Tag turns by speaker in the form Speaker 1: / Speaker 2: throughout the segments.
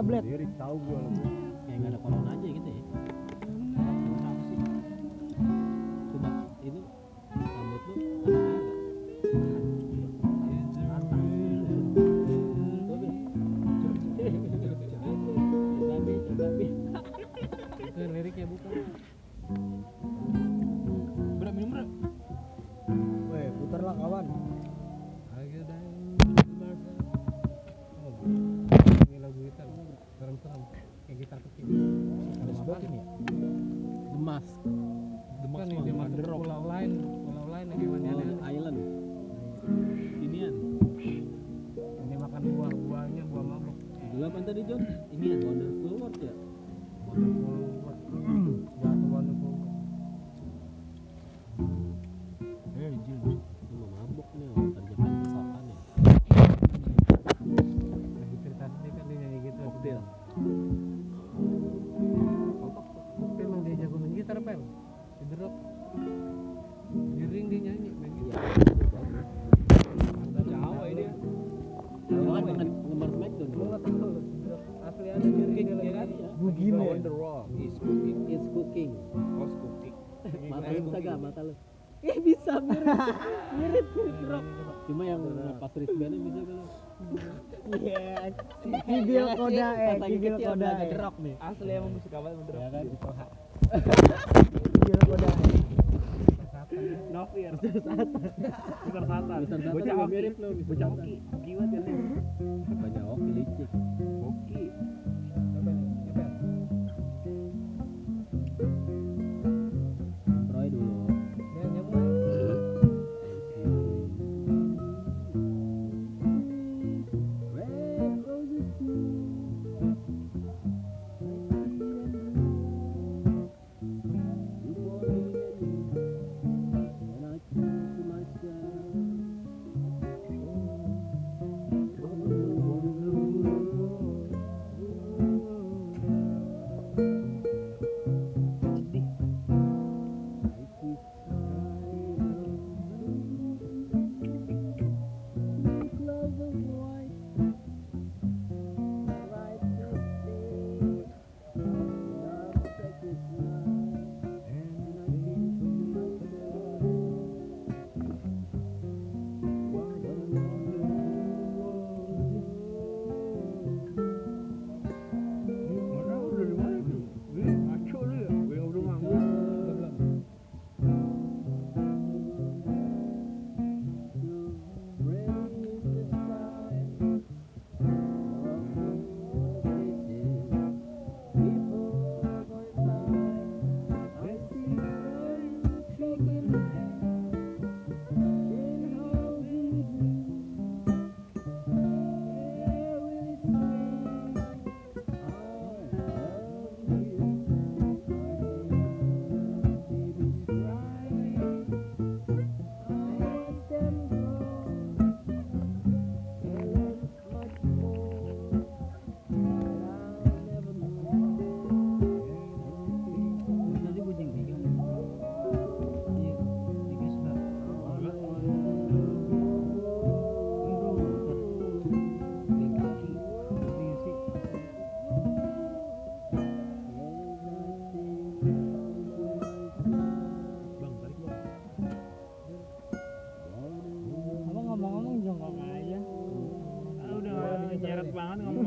Speaker 1: tablet. tadi John ini ya
Speaker 2: Wonderful World
Speaker 1: ya Wonderful Iya, Kidil
Speaker 3: iya, iya, koda eh Video
Speaker 1: gitu
Speaker 3: koda
Speaker 1: gerok
Speaker 3: eh.
Speaker 1: nih.
Speaker 4: Asli emang musik awal kan, eh. ngederok.
Speaker 1: Ya kan
Speaker 3: ditoha. Video
Speaker 4: koda. Novir. Besar satan. Bocah
Speaker 1: mirip lu.
Speaker 4: Bocah oki. Kiwat kan.
Speaker 1: banyak oki licik. நானும்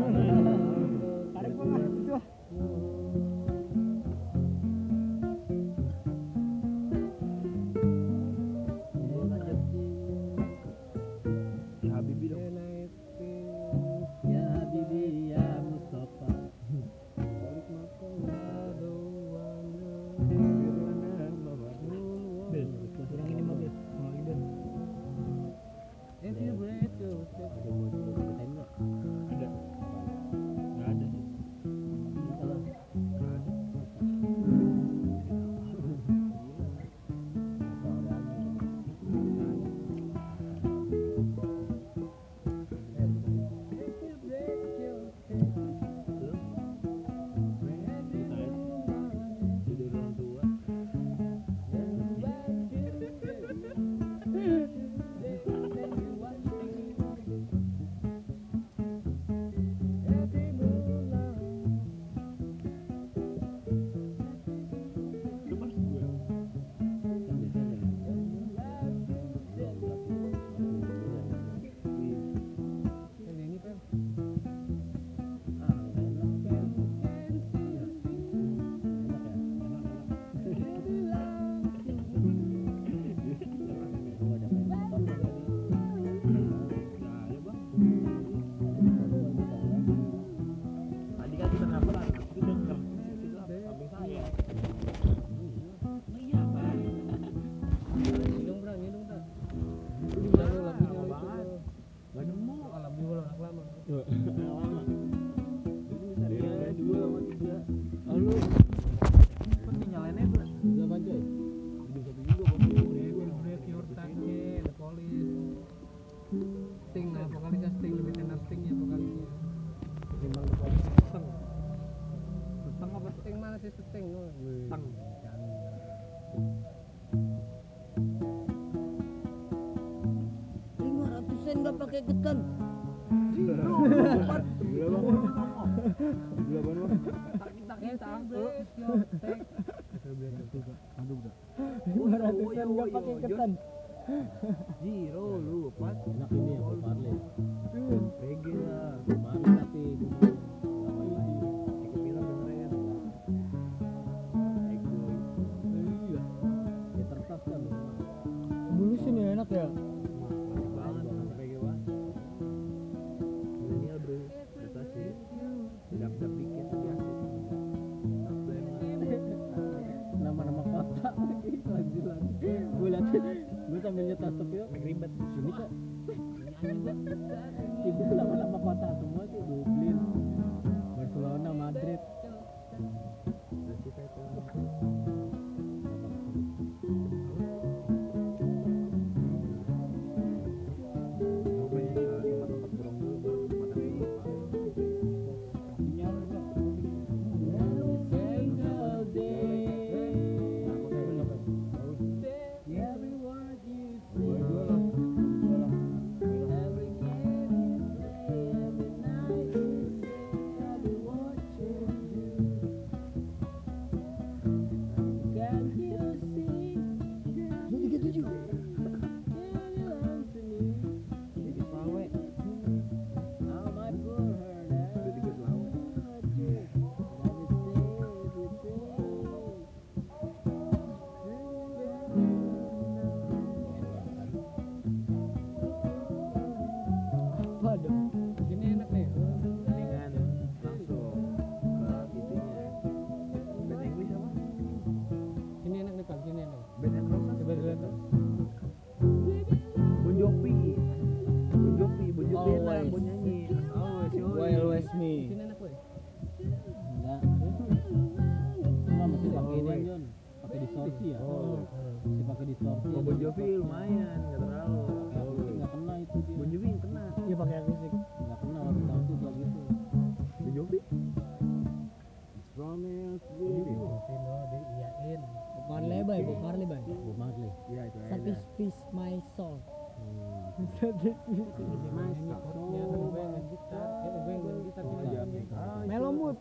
Speaker 2: melomut.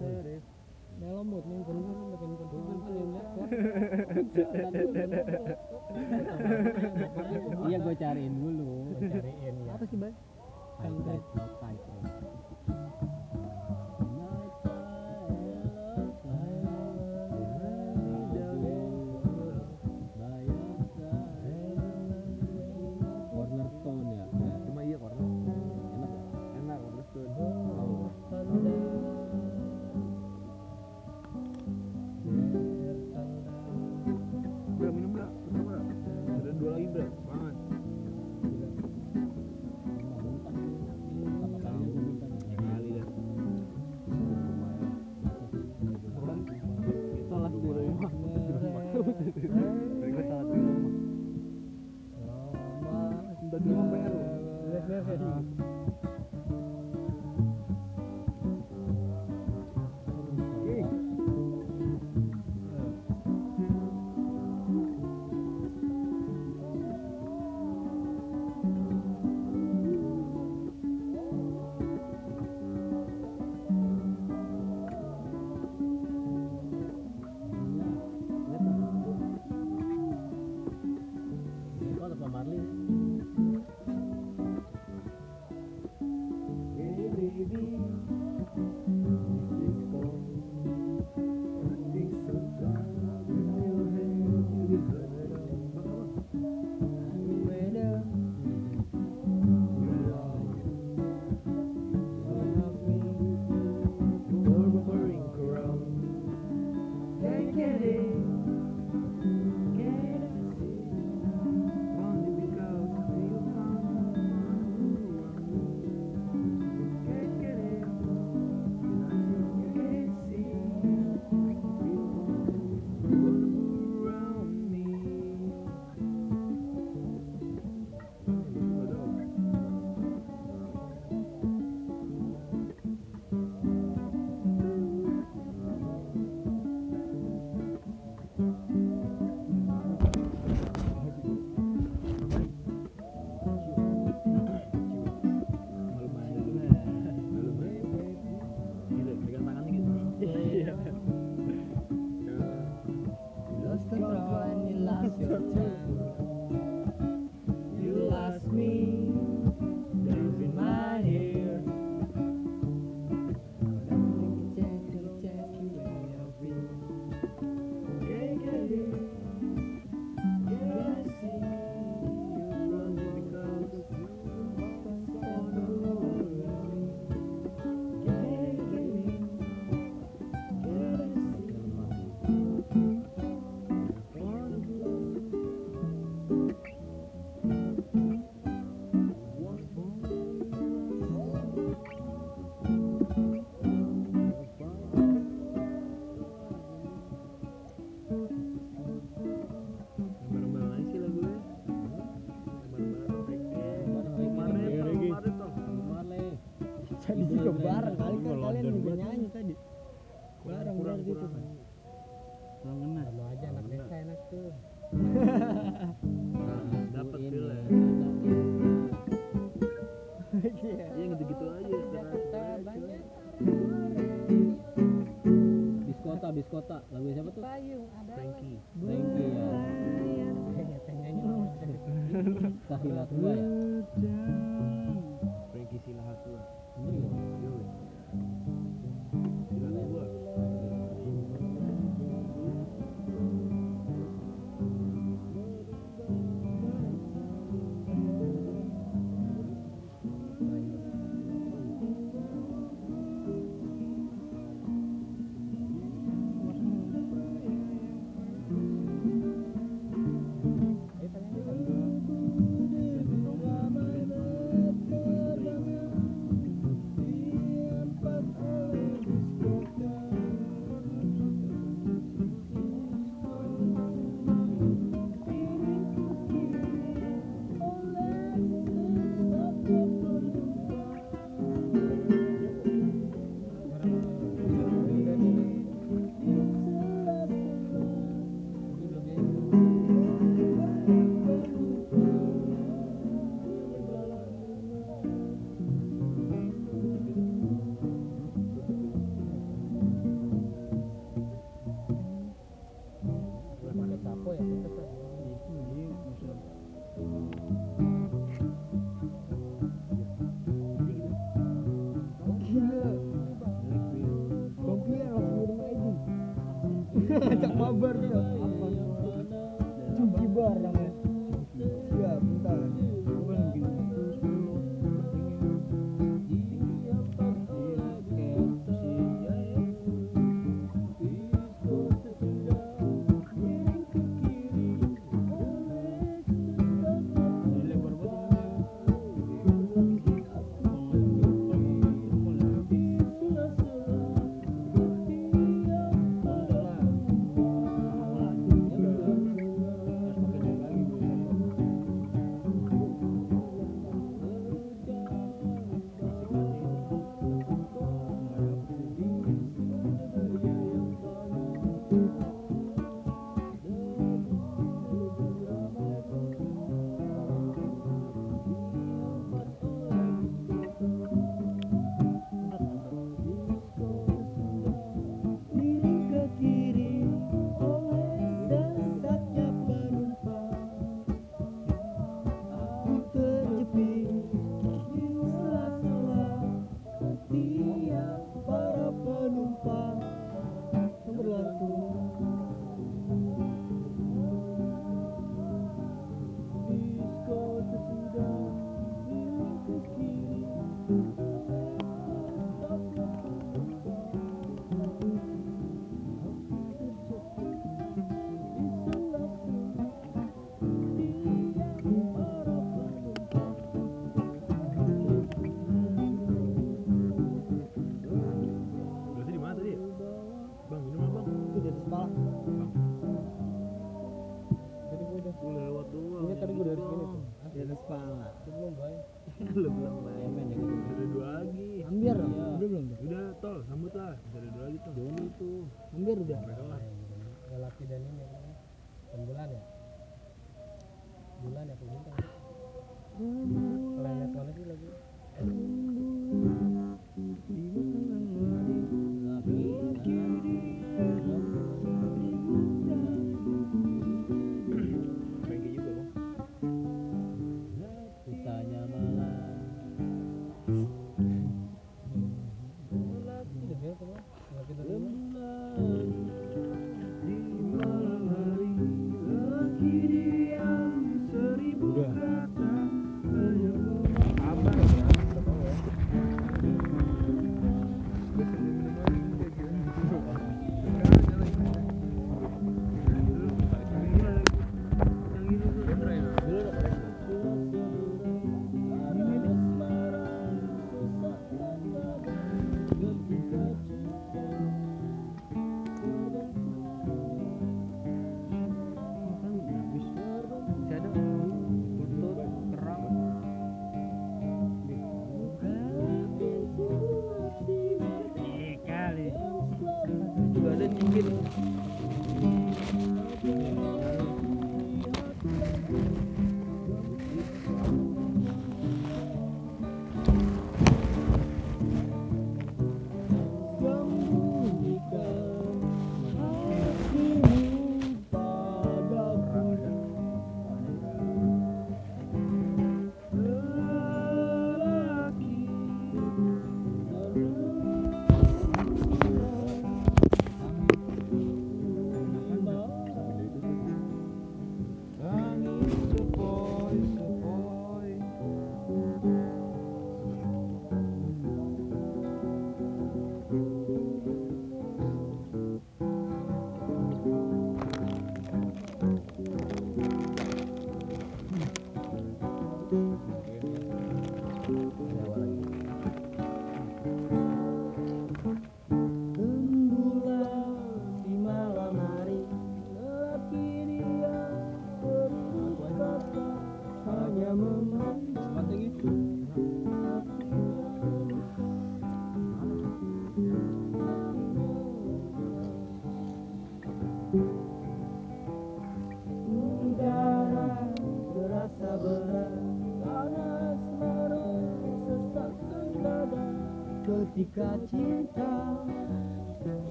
Speaker 2: Melomut. Nih
Speaker 1: iya
Speaker 2: gue
Speaker 5: cariin dulu.
Speaker 2: Cariin ya
Speaker 1: apa sih bang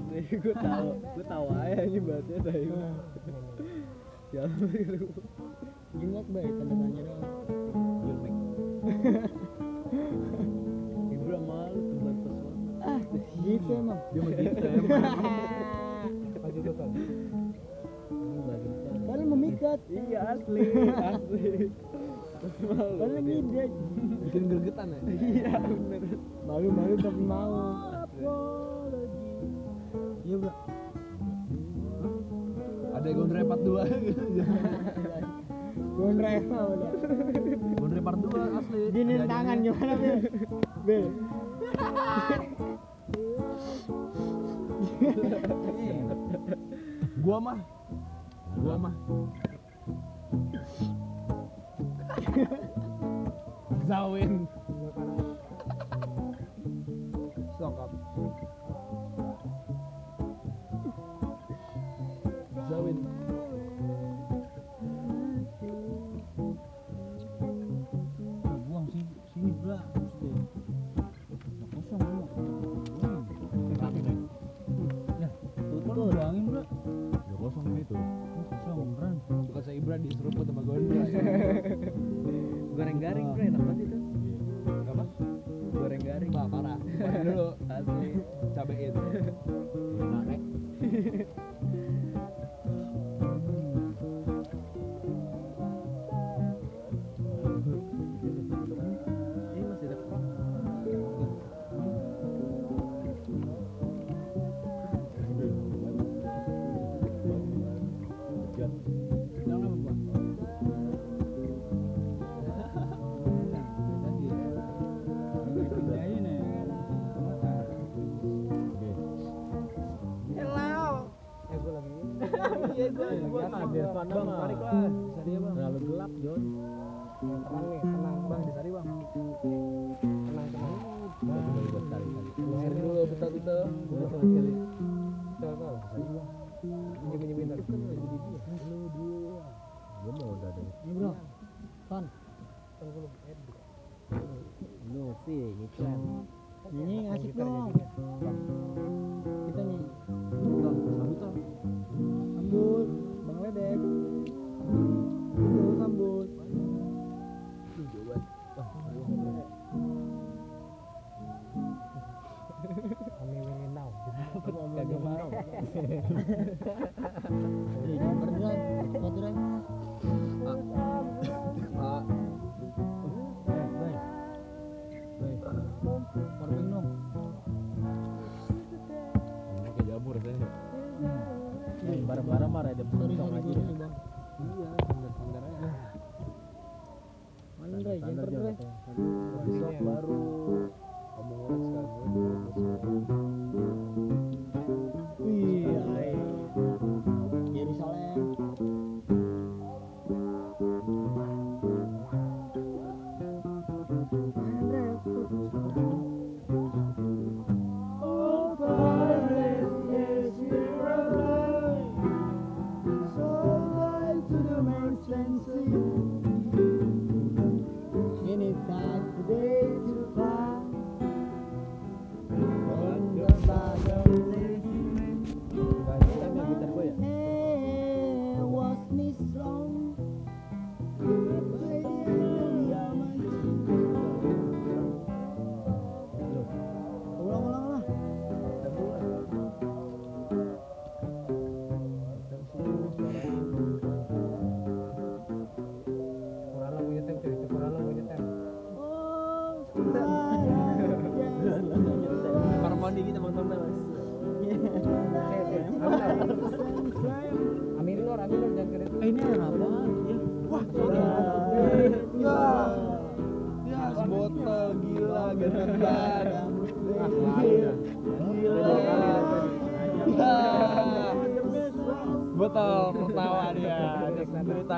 Speaker 2: apaan gue
Speaker 4: tahu gue tahu aja ini bahasnya
Speaker 3: dari
Speaker 4: ya
Speaker 3: jenggot baik tanda tanya dong
Speaker 2: jelek
Speaker 4: ibu malu tebar pesona
Speaker 3: ah gitu emang.
Speaker 2: Dia mau gitu emang.
Speaker 6: Aja tuh
Speaker 3: padahal memikat
Speaker 4: iya asli asli.
Speaker 3: Padahal ngide.
Speaker 2: Bikin gergetan ya?
Speaker 4: Iya bener.
Speaker 3: Malu-malu tapi mau iya bro
Speaker 2: ada gondre part 2
Speaker 3: gondre apa udah
Speaker 2: gondre part 2 asli. Gini
Speaker 3: tangan gimana bil bil
Speaker 2: gua mah. Gua mah. Zawin.
Speaker 6: Sokap.
Speaker 1: bang
Speaker 4: tariklah
Speaker 2: terlalu gelap john.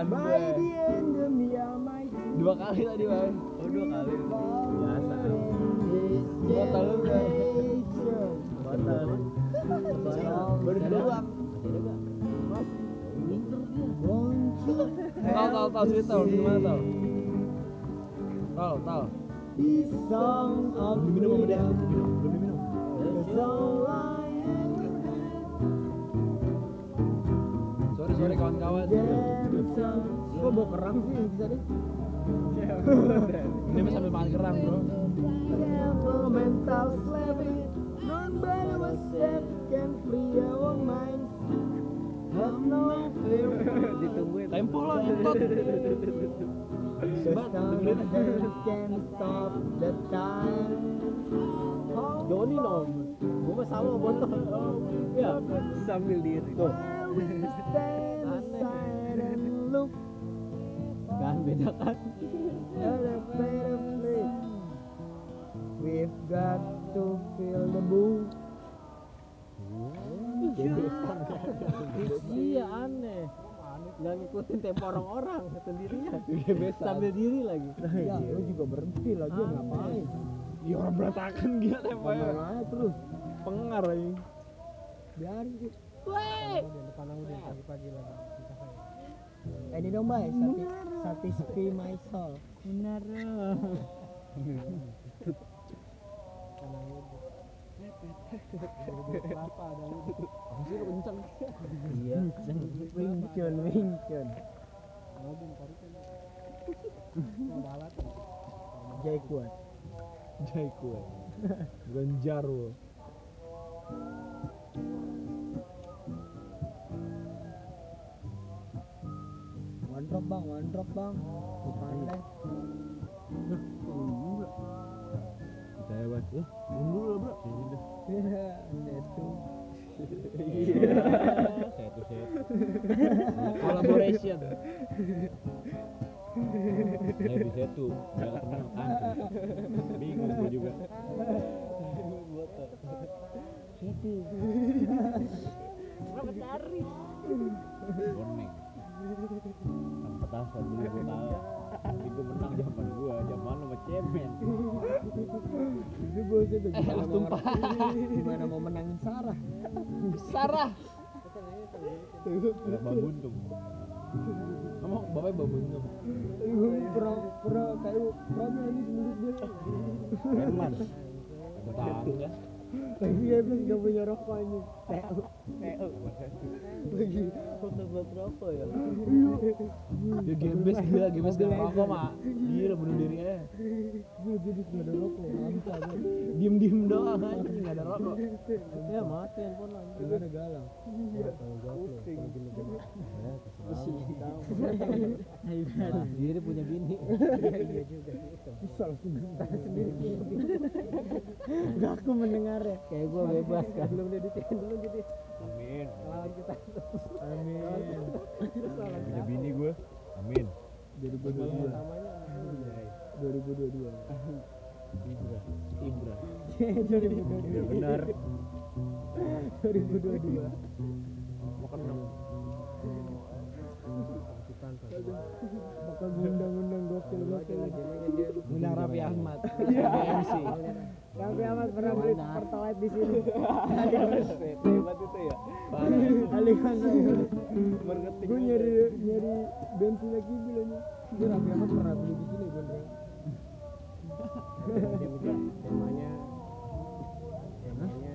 Speaker 3: My
Speaker 4: Dua kali tadi, Bang.
Speaker 1: Oh, dua kali. Biasa.
Speaker 4: Botol lu, Bang.
Speaker 1: Batal.
Speaker 4: Baru doang. Tahu tahu tahu sih tahu gimana tahu? Tahu tahu. Sama dia.
Speaker 3: freedom
Speaker 4: Diminum. Belum diminum. Sorry kawan-kawan.
Speaker 3: had. Kok bawa kerang sih bisa deh?
Speaker 4: Ini sambil makan kerang, Bro.
Speaker 3: Never mental slavery, none but ourselves can free our minds. Have no fear.
Speaker 1: Ditungguin.
Speaker 4: Tempo.
Speaker 3: The thunder can stop the time.
Speaker 1: Joni sama botol. Ya, sambil diri. Tuh. Kan beda kan?
Speaker 3: We've got to feel the boom.
Speaker 1: Iya aneh. Nggak ngikutin tempo orang-orang sendirian. Sambil diri lagi.
Speaker 3: Ya, lu juga berhenti lagi ngapain?
Speaker 4: Iya orang berantakan temponya.
Speaker 3: Ngomong aja terus.
Speaker 4: Pengar aja.
Speaker 3: Biarin sih. Eh, ini dong, Bay. Sati, satisfy my soul.
Speaker 1: Benar. Iya.
Speaker 2: Balat
Speaker 3: Jai kuat.
Speaker 4: Jai kue. Bukan jarwo.
Speaker 3: One drop bang, one drop bang. Pandai.
Speaker 4: Kita ya, Bang. Lah, minum dulu lah, Bro. Sini dah.
Speaker 3: Iya, satu.
Speaker 1: Satu set.
Speaker 4: Collaboration.
Speaker 1: Saya bisa tuh. Jangan teman kan. Bingung gua juga.
Speaker 3: Itu.
Speaker 1: Berapa cari? Boneng. Sama petasan dulu gua kalah. Tapi gua menang zaman gua, zaman lu sama cemen.
Speaker 3: Itu bos itu
Speaker 4: Eh,
Speaker 3: gimana mau
Speaker 4: tumpah.
Speaker 3: gimana mau menangin Sarah?
Speaker 4: Sarah.
Speaker 1: Berapa buntung?
Speaker 4: Ngomong bapaknya bawa bengong.
Speaker 3: pernah pernah kayak pernah ini seminggu dia
Speaker 4: Herman. Tetangga.
Speaker 3: lagi habis gak punya rokok anjing
Speaker 4: TU.
Speaker 3: lagi
Speaker 1: rokok ya.
Speaker 4: Dia gebes gila, gebes gak rokok mah. Gila bunuh diri aja.
Speaker 3: gue jadi gak ada rokok hampa gue
Speaker 4: Diem-diem doang anjing enggak ada rokok.
Speaker 1: Ya mati handphone anjing.
Speaker 3: gak ada galang
Speaker 1: Ya terserah. Salah sendiri punya bini.
Speaker 2: iya juga
Speaker 3: bisa langsung sendiri gak aku mendengar ya
Speaker 1: Kayak gua bebas kan.
Speaker 2: belum didikin dulu gitu
Speaker 4: Amin.
Speaker 3: amin
Speaker 4: Punya bini gue. Amin.
Speaker 3: 2022
Speaker 2: utamanya
Speaker 3: 2022
Speaker 4: Ibra. Ibra.
Speaker 3: 2022
Speaker 4: Ya benar.
Speaker 3: 2022
Speaker 4: Mau keenam.
Speaker 2: pasukan
Speaker 3: bakal undang-undang gokil gokil
Speaker 4: Undang Raffi Ahmad. MC.
Speaker 3: Raffi Ahmad pernah beli pertalite di sini.
Speaker 4: Hebat itu ya.
Speaker 3: Ali Hasan
Speaker 4: Marketing.
Speaker 3: gue nyari nyari bensin lagi. Bilangnya gue Raffi Ahmad pernah beli di sini
Speaker 2: mikir temanya. Temanya.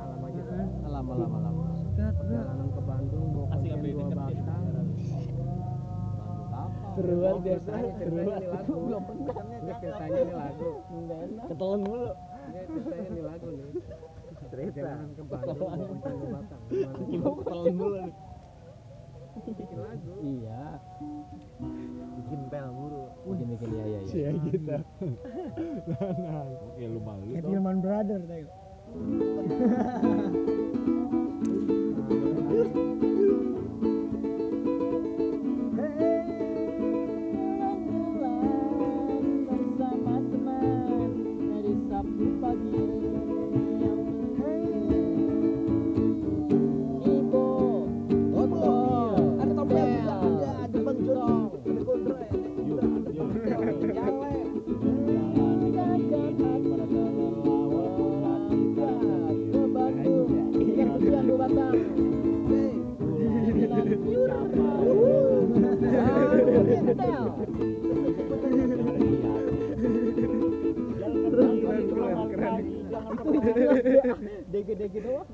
Speaker 2: Alam aja.
Speaker 1: Lama lama lama.
Speaker 2: perjalanan ke Bandung bawa
Speaker 4: Asik
Speaker 2: konten
Speaker 4: apa
Speaker 2: dua
Speaker 4: itu?
Speaker 2: batang
Speaker 1: Bandung apa?
Speaker 3: seru banget ya
Speaker 2: ceritanya ceritanya ini lagu belum ini ceritanya ini lagu
Speaker 4: Ketelan mulu.
Speaker 2: ini ceritanya ini lagu nih perjalanan ke Bandung batang
Speaker 4: ketelan mulu nih.
Speaker 2: bikin lagu
Speaker 1: Iya.
Speaker 4: Bikin pel mulu.
Speaker 1: Bikin bikin ya ya ya.
Speaker 3: Gitu
Speaker 4: Oke lu malu.
Speaker 3: kayak Tilman Brother tadi
Speaker 1: Dege dege doang.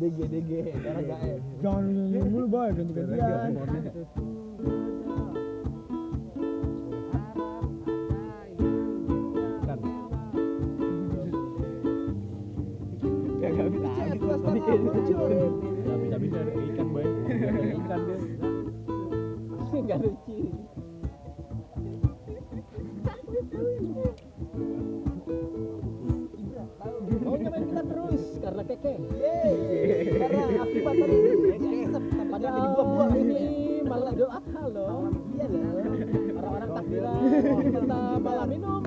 Speaker 4: DG DG darah gae.
Speaker 3: jangan nyanyi mulu boy ganti gantian.
Speaker 4: Kagak bisa habis Gak bisa ada ikan boy. Ada ikan deh.
Speaker 1: Enggak lucu. Maunya terus karena akibat tadi padahal buah ini malah doa. Iya loh. Orang-orang takbiran kita malah minum.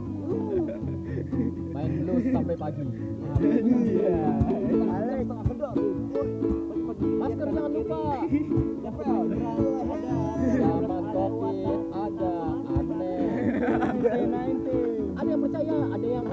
Speaker 1: Main blues sampai pagi.
Speaker 4: Iya.
Speaker 1: Masker jangan lupa. Zaman covid ada aneh. Ada yang percaya, ada yang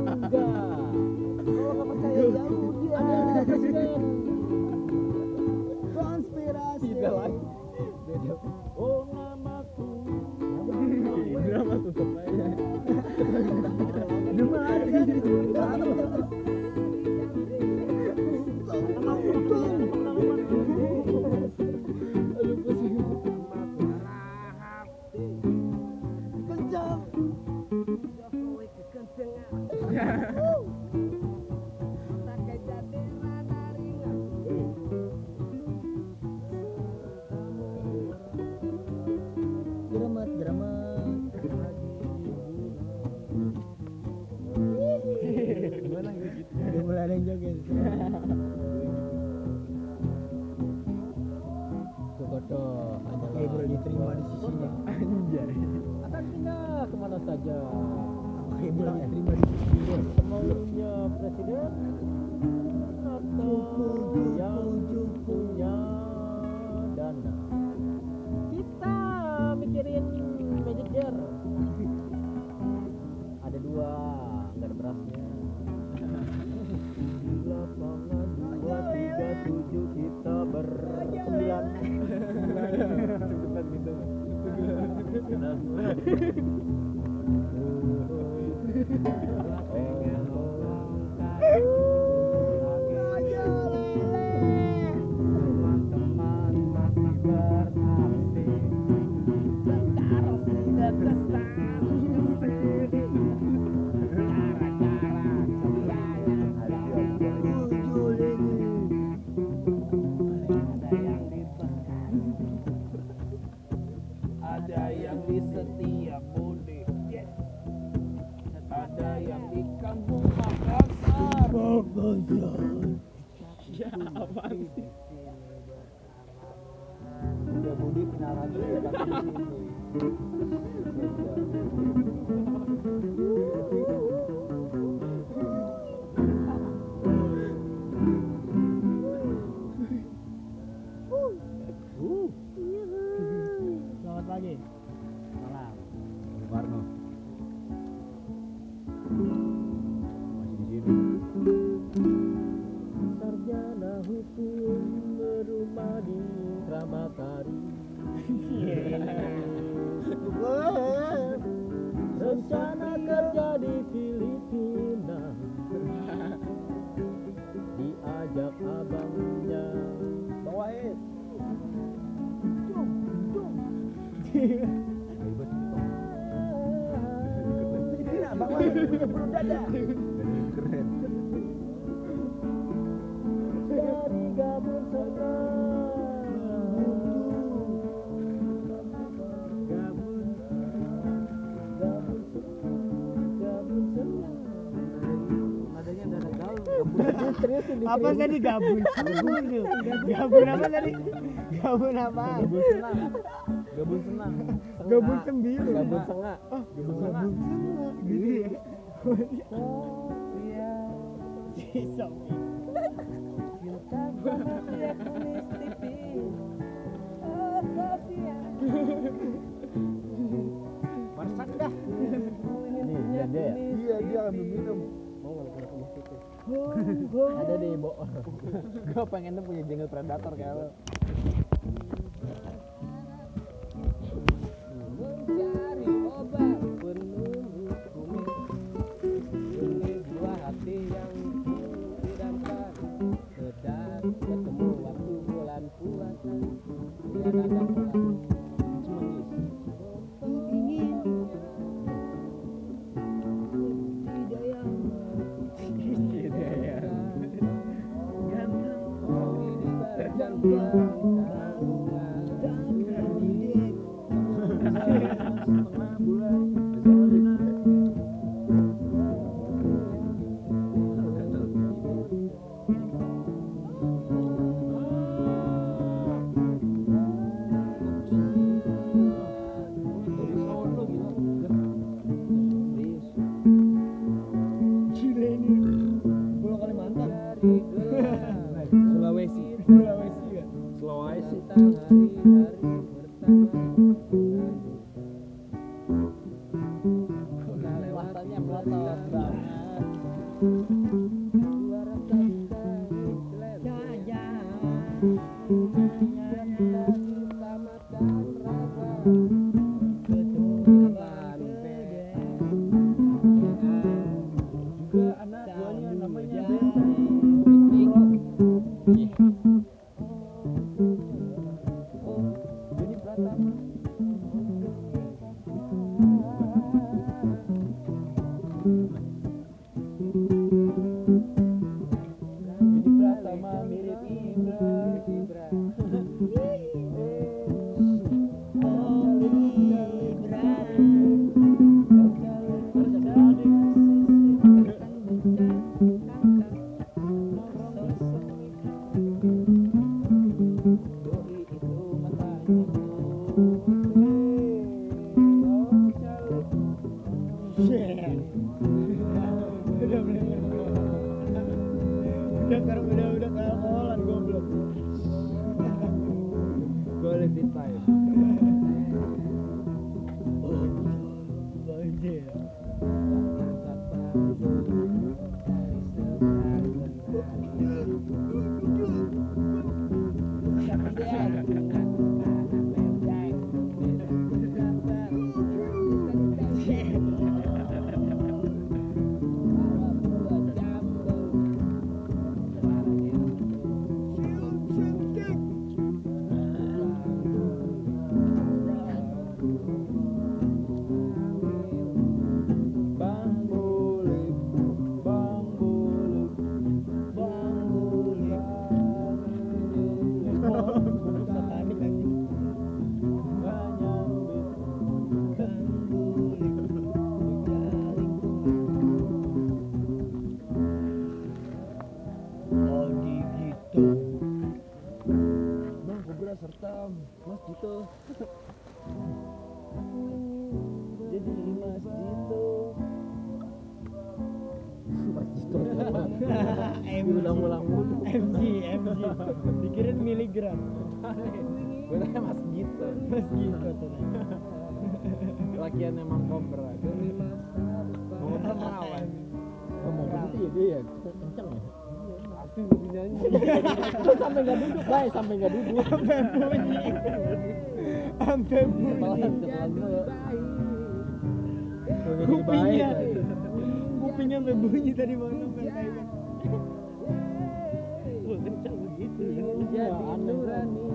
Speaker 2: вперед mentari Rencana kerja di Filipina. Diajak abangnya.
Speaker 3: Punya burung dada. apa tadi? Gabun. Gabun. Gabun. Apa tadi? Gabun apa?
Speaker 2: Gabun senang. Gabun senang.
Speaker 3: Gabun sembilan
Speaker 2: gabun sengak oh
Speaker 3: gabun sengak gitu ya?
Speaker 2: Oh
Speaker 3: iya.
Speaker 2: gue pengennya punya jungle predator kayak lo
Speaker 4: Gue tanya Mas Dito.
Speaker 3: mas gitu ternyata
Speaker 4: Lakian emang kobra. Mau kobra melawan.
Speaker 1: Ngomong begitu ya dia ya. Kenceng ya.
Speaker 4: Pasti lebih nyanyi. sampai nggak duduk, bay, sampai nggak duduk.
Speaker 3: sampai bunyi
Speaker 4: Setelan, setelan mulu.
Speaker 3: kupingnya kupingnya sampai bunyi tadi malam kan kayak
Speaker 4: Wah, kencang begitu.
Speaker 1: Iya, aneh.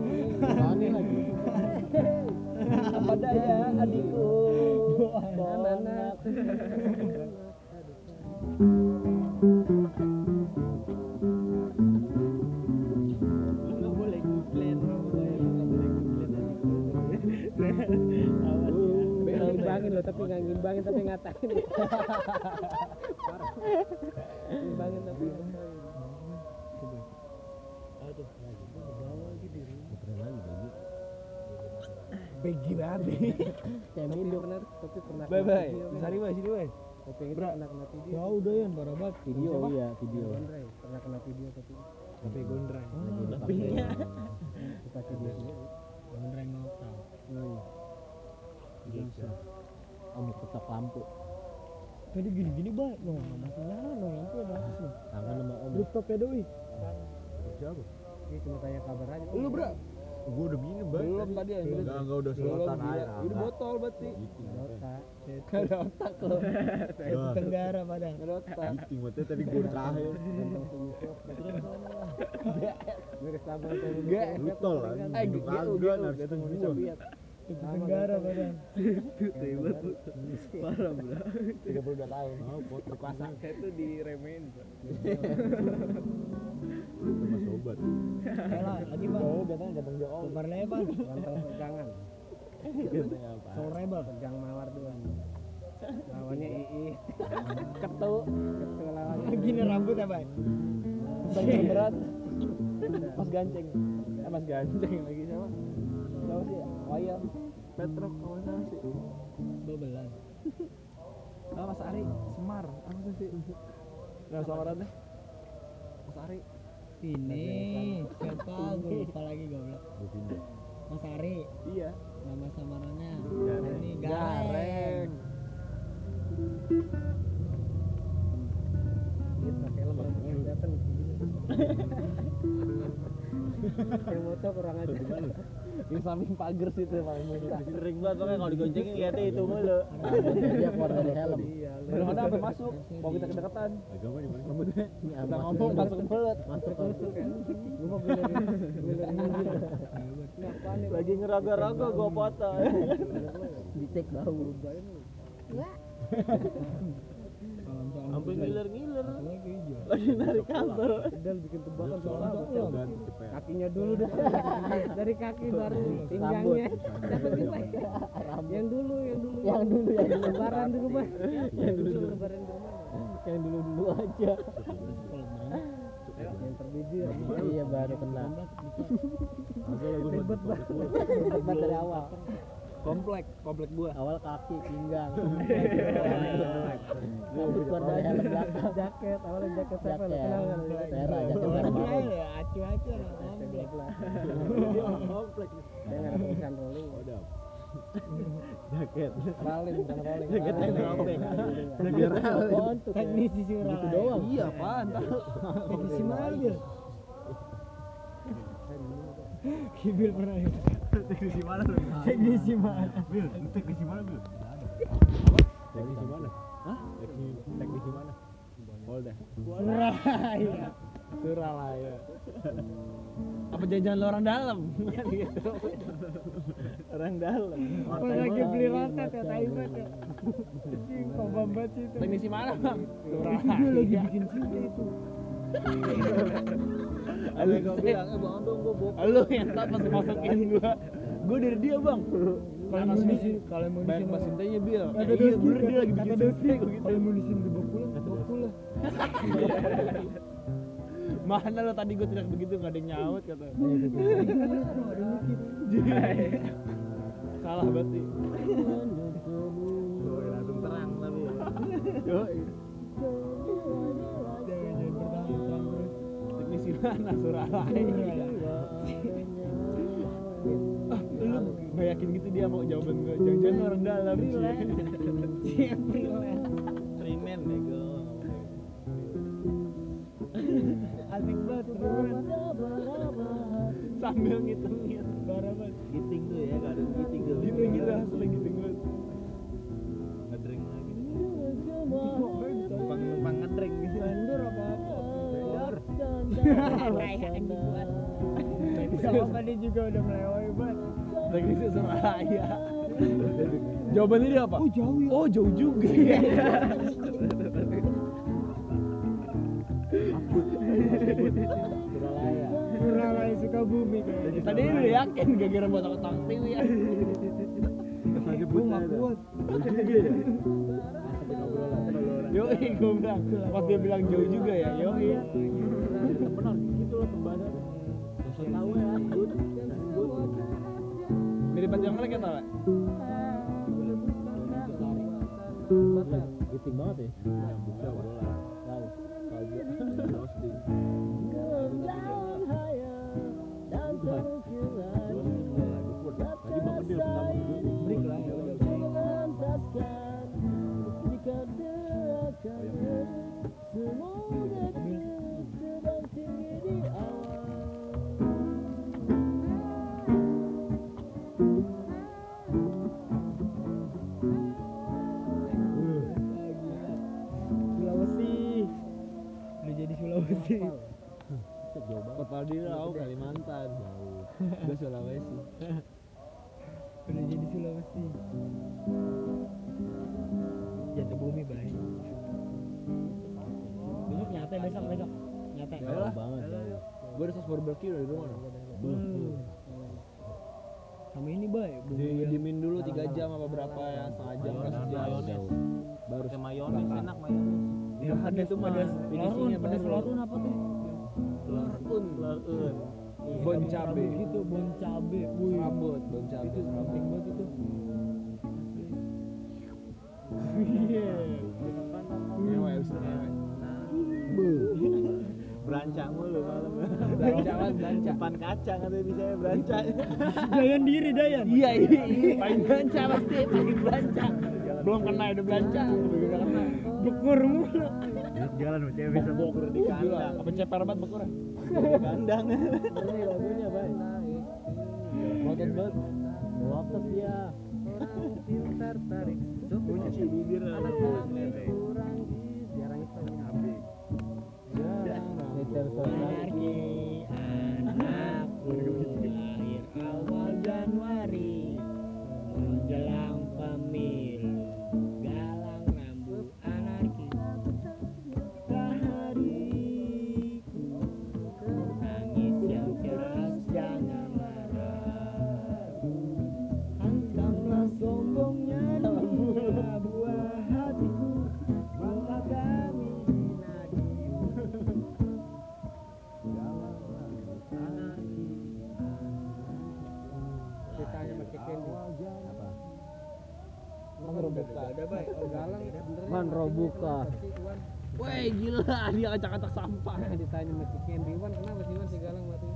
Speaker 4: Apa daya adikku?
Speaker 3: anak
Speaker 2: ngimbangin loh tapi nggak ngimbangin tapi ngatain. Ngimbangin tapi ngatain
Speaker 3: begi banget
Speaker 2: kayak milu pernah tapi pernah
Speaker 7: bye bye.
Speaker 2: video kan.
Speaker 7: sari bye sini bye.
Speaker 2: Tapi itu pernah kena video.
Speaker 3: Ya udah ya parah banget.
Speaker 1: Video iya, video.
Speaker 2: Pernah kena video tapi
Speaker 7: tapi gondreng
Speaker 1: Lagi
Speaker 7: tapinya
Speaker 2: dipakai. Dia sendiri
Speaker 3: gondreng lokal
Speaker 7: gitu
Speaker 1: Oh, mau ketok lampu.
Speaker 3: tadi gini gini banget no nyala no lampu udah langsung
Speaker 1: Kangen sama Om.
Speaker 3: rooftop ya doi
Speaker 7: siapa
Speaker 2: dia cuma tanya kabar aja.
Speaker 7: Lu bro gua udah minum bang. Belum tadi ya
Speaker 8: Enggak, enggak udah selotan air.
Speaker 7: udah botol berarti.
Speaker 8: Giting.
Speaker 2: Dota
Speaker 7: ada otak lo.
Speaker 3: tenggara padahal
Speaker 7: ada otak.
Speaker 8: Giting tadi gue terakhir.
Speaker 2: mirip sama kayak
Speaker 7: Gak.
Speaker 8: Lutol lah.
Speaker 3: Itu tenggara padahal
Speaker 7: itu hebat lu parah bro
Speaker 1: 32 tahun.
Speaker 8: Oh, foto
Speaker 7: pasang saya tuh diremehin
Speaker 8: sama sobat.
Speaker 3: Elah, lagi bang
Speaker 1: Oh, datang datang.
Speaker 3: Kobar lebar
Speaker 1: Katanya apa?
Speaker 3: Soul Rebel
Speaker 2: pegang mawar doang lawannya ii ketu ketu lawannya
Speaker 3: gini rambut apa
Speaker 4: Banyak berat. Mas Ganceng. Eh, Mas Ganceng lagi sama. Siapa sih? Wayang. Petrok kalau salah sih.
Speaker 3: Bebelan
Speaker 4: Ah, Mas Ari Semar. Apa sih? Nah, samarannya. Mas Ari.
Speaker 3: ini siapa gue lupa lagi goblok. Mas Ari
Speaker 4: Iya.
Speaker 3: nama samarannya ini
Speaker 4: Gareng.
Speaker 3: Gareng
Speaker 2: helm langsung kelihatan yang motor kurang aja
Speaker 4: Di samping pagar situ paling muka. Sering banget makanya kalau digoncengin lihatnya itu mulu.
Speaker 1: Rambutnya dia keluar dari helm.
Speaker 2: iya lu
Speaker 4: Kadang-kadang sampai masuk. Mau kita kedekatan.
Speaker 8: Agama di mana?
Speaker 4: Rambutnya
Speaker 1: masuk
Speaker 4: ngomong masuk mulut.
Speaker 1: Masuk
Speaker 2: gue mau nih
Speaker 4: Lagi ngeraga-raga gua potong.
Speaker 1: dicek bau.
Speaker 3: salam
Speaker 4: Sampai
Speaker 3: ke hijau.
Speaker 4: Lagi narik kabel.
Speaker 2: Pedal bikin tebakan soalnya kakinya dulu dah dari kaki baru pinggangnya. Dapat kita yang dulu yang dulu.
Speaker 1: Yang dulu, yang dulu.
Speaker 2: lebaran di rumah. Yang dulu. Lebaran di rumah.
Speaker 1: Yang dulu-dulu aja.
Speaker 2: yang terbiji ya.
Speaker 1: Iya baru kena.
Speaker 2: Ribet banget
Speaker 1: dari awal.
Speaker 4: Komplek, komplek gua.
Speaker 1: Awal kaki, pinggang. Rambut keluar dari helm belakang.
Speaker 2: jaket awalnya jaket siapa lo
Speaker 1: Jaket.
Speaker 2: kenal kan jaket
Speaker 1: Merah, jaket merah
Speaker 3: ya acu acu lah komplek
Speaker 4: Dia mah komplek.
Speaker 2: dia nggak ada tulisan rolling.
Speaker 4: Jaket.
Speaker 2: rolling bukan rolling
Speaker 4: Jaketnya
Speaker 2: Rolling.
Speaker 1: Apaan tuh?
Speaker 3: teknisi sih
Speaker 1: Gitu doang.
Speaker 4: Iya, apaan
Speaker 3: teknisi mobil Kibil pernah ya?
Speaker 7: teknisi mana lu
Speaker 3: teknisi mana
Speaker 7: Bil teknisi mana Bil
Speaker 8: Teknisi mana? Hah? Teknisi teknisi mana? Polda.
Speaker 3: Surabaya
Speaker 4: Surabaya. Apa jajan lo orang dalam? Orang dalam.
Speaker 3: apa lagi beli roket ya tai banget ya Anjing, kobam banget sih itu
Speaker 4: Teknisi mana, Bang?
Speaker 3: Dia lagi bikin CD itu
Speaker 4: Halo, gua bilang, eh bang dong, yang tak pas masukin gua. Gua dari dia, Bang.
Speaker 3: kalau mau di sini kalau mau di sini
Speaker 4: pas intenya, Bil.
Speaker 3: kata
Speaker 4: Iya, bener dia lagi
Speaker 3: kata
Speaker 4: bikin gua gitu.
Speaker 3: kalau mau di sini dibawa pulang bawa pulang
Speaker 4: Mana lo tadi gue teriak begitu gak ada yang nyaut kata. Salah berarti.
Speaker 1: Oh, langsung terang tapi.
Speaker 4: Yo. Lu gak yakin gitu dia mau jawaban gue. Jangan-jangan orang dalam sih.
Speaker 1: Freeman bego.
Speaker 3: Asik banget.
Speaker 4: Sambil ngitungin. Banget.
Speaker 1: Giting tuh ya, kadang giting
Speaker 3: juga udah melewati banget.
Speaker 4: Raya. Jawabannya dia apa?
Speaker 3: Oh, jauh ya.
Speaker 4: Oh jauh juga.
Speaker 1: Suralaya.
Speaker 3: Suralaya Sukabumi kayaknya.
Speaker 4: Tadi lu udah yakin gara-gara buat otak TV ya.
Speaker 1: Lagi
Speaker 3: Gue nggak kuat.
Speaker 1: juga ya. Masukin obrolan obrolan.
Speaker 4: Yo, gue bilang, pas dia bilang jauh juga ya, yo
Speaker 1: Jadi temen harus gitu loh pembahasan. Tahu ya.
Speaker 4: Banget yang mereka tau gak?
Speaker 1: Giting banget ya.
Speaker 4: cabe.
Speaker 3: gitu, bon cabe. Wih.
Speaker 4: Serabut, bon cabe.
Speaker 3: Itu penting banget itu. Iya.
Speaker 4: Itu ngewe.
Speaker 1: Berancak mulu malam.
Speaker 4: Berancak banget, berancak.
Speaker 1: Depan kaca katanya bisa ya berancak.
Speaker 3: Dayan diri Dayan.
Speaker 4: Iya, iya, iya. Paling belanja pasti, paling belanja. Belum kena udah belanja, belum kena.
Speaker 3: Bekur mulu.
Speaker 1: Jalan sama cewek bisa bokur di kandang.
Speaker 4: apa ceper banget bekur
Speaker 1: Di kandang.
Speaker 3: Ini lagunya baik.
Speaker 4: Ngotot banget.
Speaker 1: Ngotot dia. Kunci bibir anak
Speaker 3: kurang di jarang itu. Anarki, anakku dia
Speaker 4: acak-acak sampah.
Speaker 3: Ditanya sama Kekendi, Wan kenapa sih Wan si galang mati?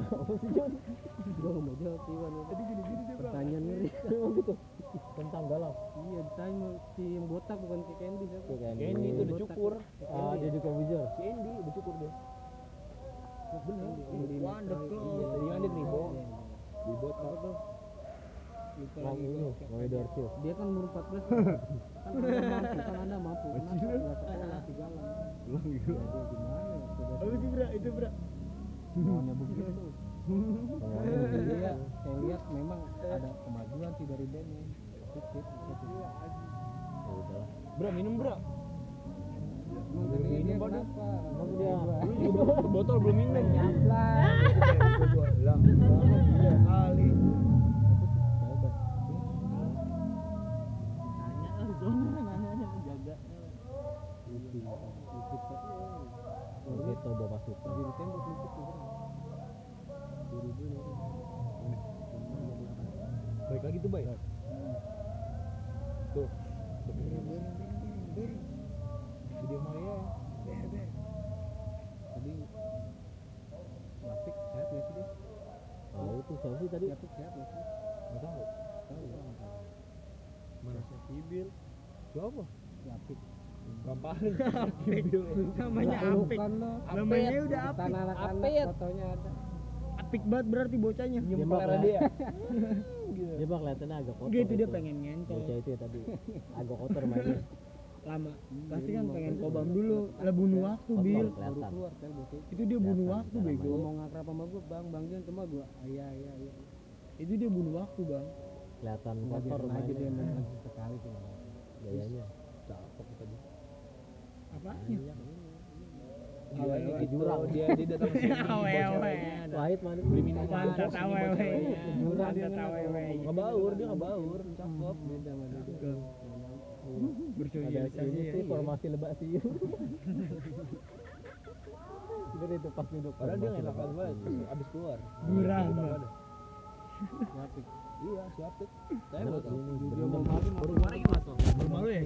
Speaker 3: Apa sih Jon? Gue gak mau jawab sih Wan Tadi gini-gini dia Pertanyaan ngeri Emang gitu?
Speaker 1: Tentang galau.
Speaker 3: Iya ditanya si yang botak bukan Kekendi siapa?
Speaker 4: Kendi itu udah cukur.
Speaker 1: Ah, dia di Kobuzer.
Speaker 4: Si Endi udah cukur dia.
Speaker 3: Bener
Speaker 4: kan dia tribo. Di botak.
Speaker 1: Yang ini.
Speaker 3: Dia kan umur 14 kan anda mampu, kan Kenapa nggak sekolah
Speaker 1: gitu.
Speaker 3: Ya ya? Begitu Iya, saya lihat memang ada kemajuan sih dari bandnya positif positif
Speaker 1: Ya udahlah.
Speaker 4: Bra, minum, Lu juga ke botol belum minum.
Speaker 3: Namanya Apik. Namanya udah Apik. Apik.
Speaker 2: fotonya ada.
Speaker 3: Apik banget berarti bocahnya.
Speaker 1: Dia
Speaker 4: Nyempel
Speaker 1: mah
Speaker 4: dia.
Speaker 1: Dia mah kelihatannya agak kotor.
Speaker 3: Gitu dia pengen ngentot.
Speaker 1: Bocah itu ya tadi agak kotor mainnya.
Speaker 3: Lama. Pasti kan pengen kobam dulu. Lah bunuh waktu, Bil.
Speaker 2: Baru keluar bocah itu.
Speaker 3: Dia bunuh waktu, bego.
Speaker 2: Ngomong akrab sama gua, Bang, Bang Jon cuma gua iya iya iya.
Speaker 3: Itu dia bunuh waktu, Bang.
Speaker 1: Kelihatan kotor
Speaker 2: aja dia main sekali sih.
Speaker 1: Gayanya.
Speaker 3: Apanya?
Speaker 1: Banyak.
Speaker 4: Dia
Speaker 3: Awe,
Speaker 4: ini
Speaker 3: awe.
Speaker 4: gitu. Dia dia datang sini
Speaker 1: Wahid mana?
Speaker 4: Beli minuman.
Speaker 3: Pantat. Pantat
Speaker 2: dia.
Speaker 4: Nggak baur dia nggak baur. Cakep.
Speaker 2: Beda sama dia.
Speaker 3: Cakep.
Speaker 1: Ada
Speaker 3: Bersosialisasi
Speaker 1: ini
Speaker 3: ya.
Speaker 1: sih formasi lebak sih. Bener itu pas duduk.
Speaker 4: Padahal dia enak banget abis keluar. Banget.
Speaker 2: Yapik.
Speaker 4: Iya, siapin. Saya buat
Speaker 1: ini
Speaker 2: Dia mau malu
Speaker 8: Baru kemarin gimana tuh? Baru malu ya?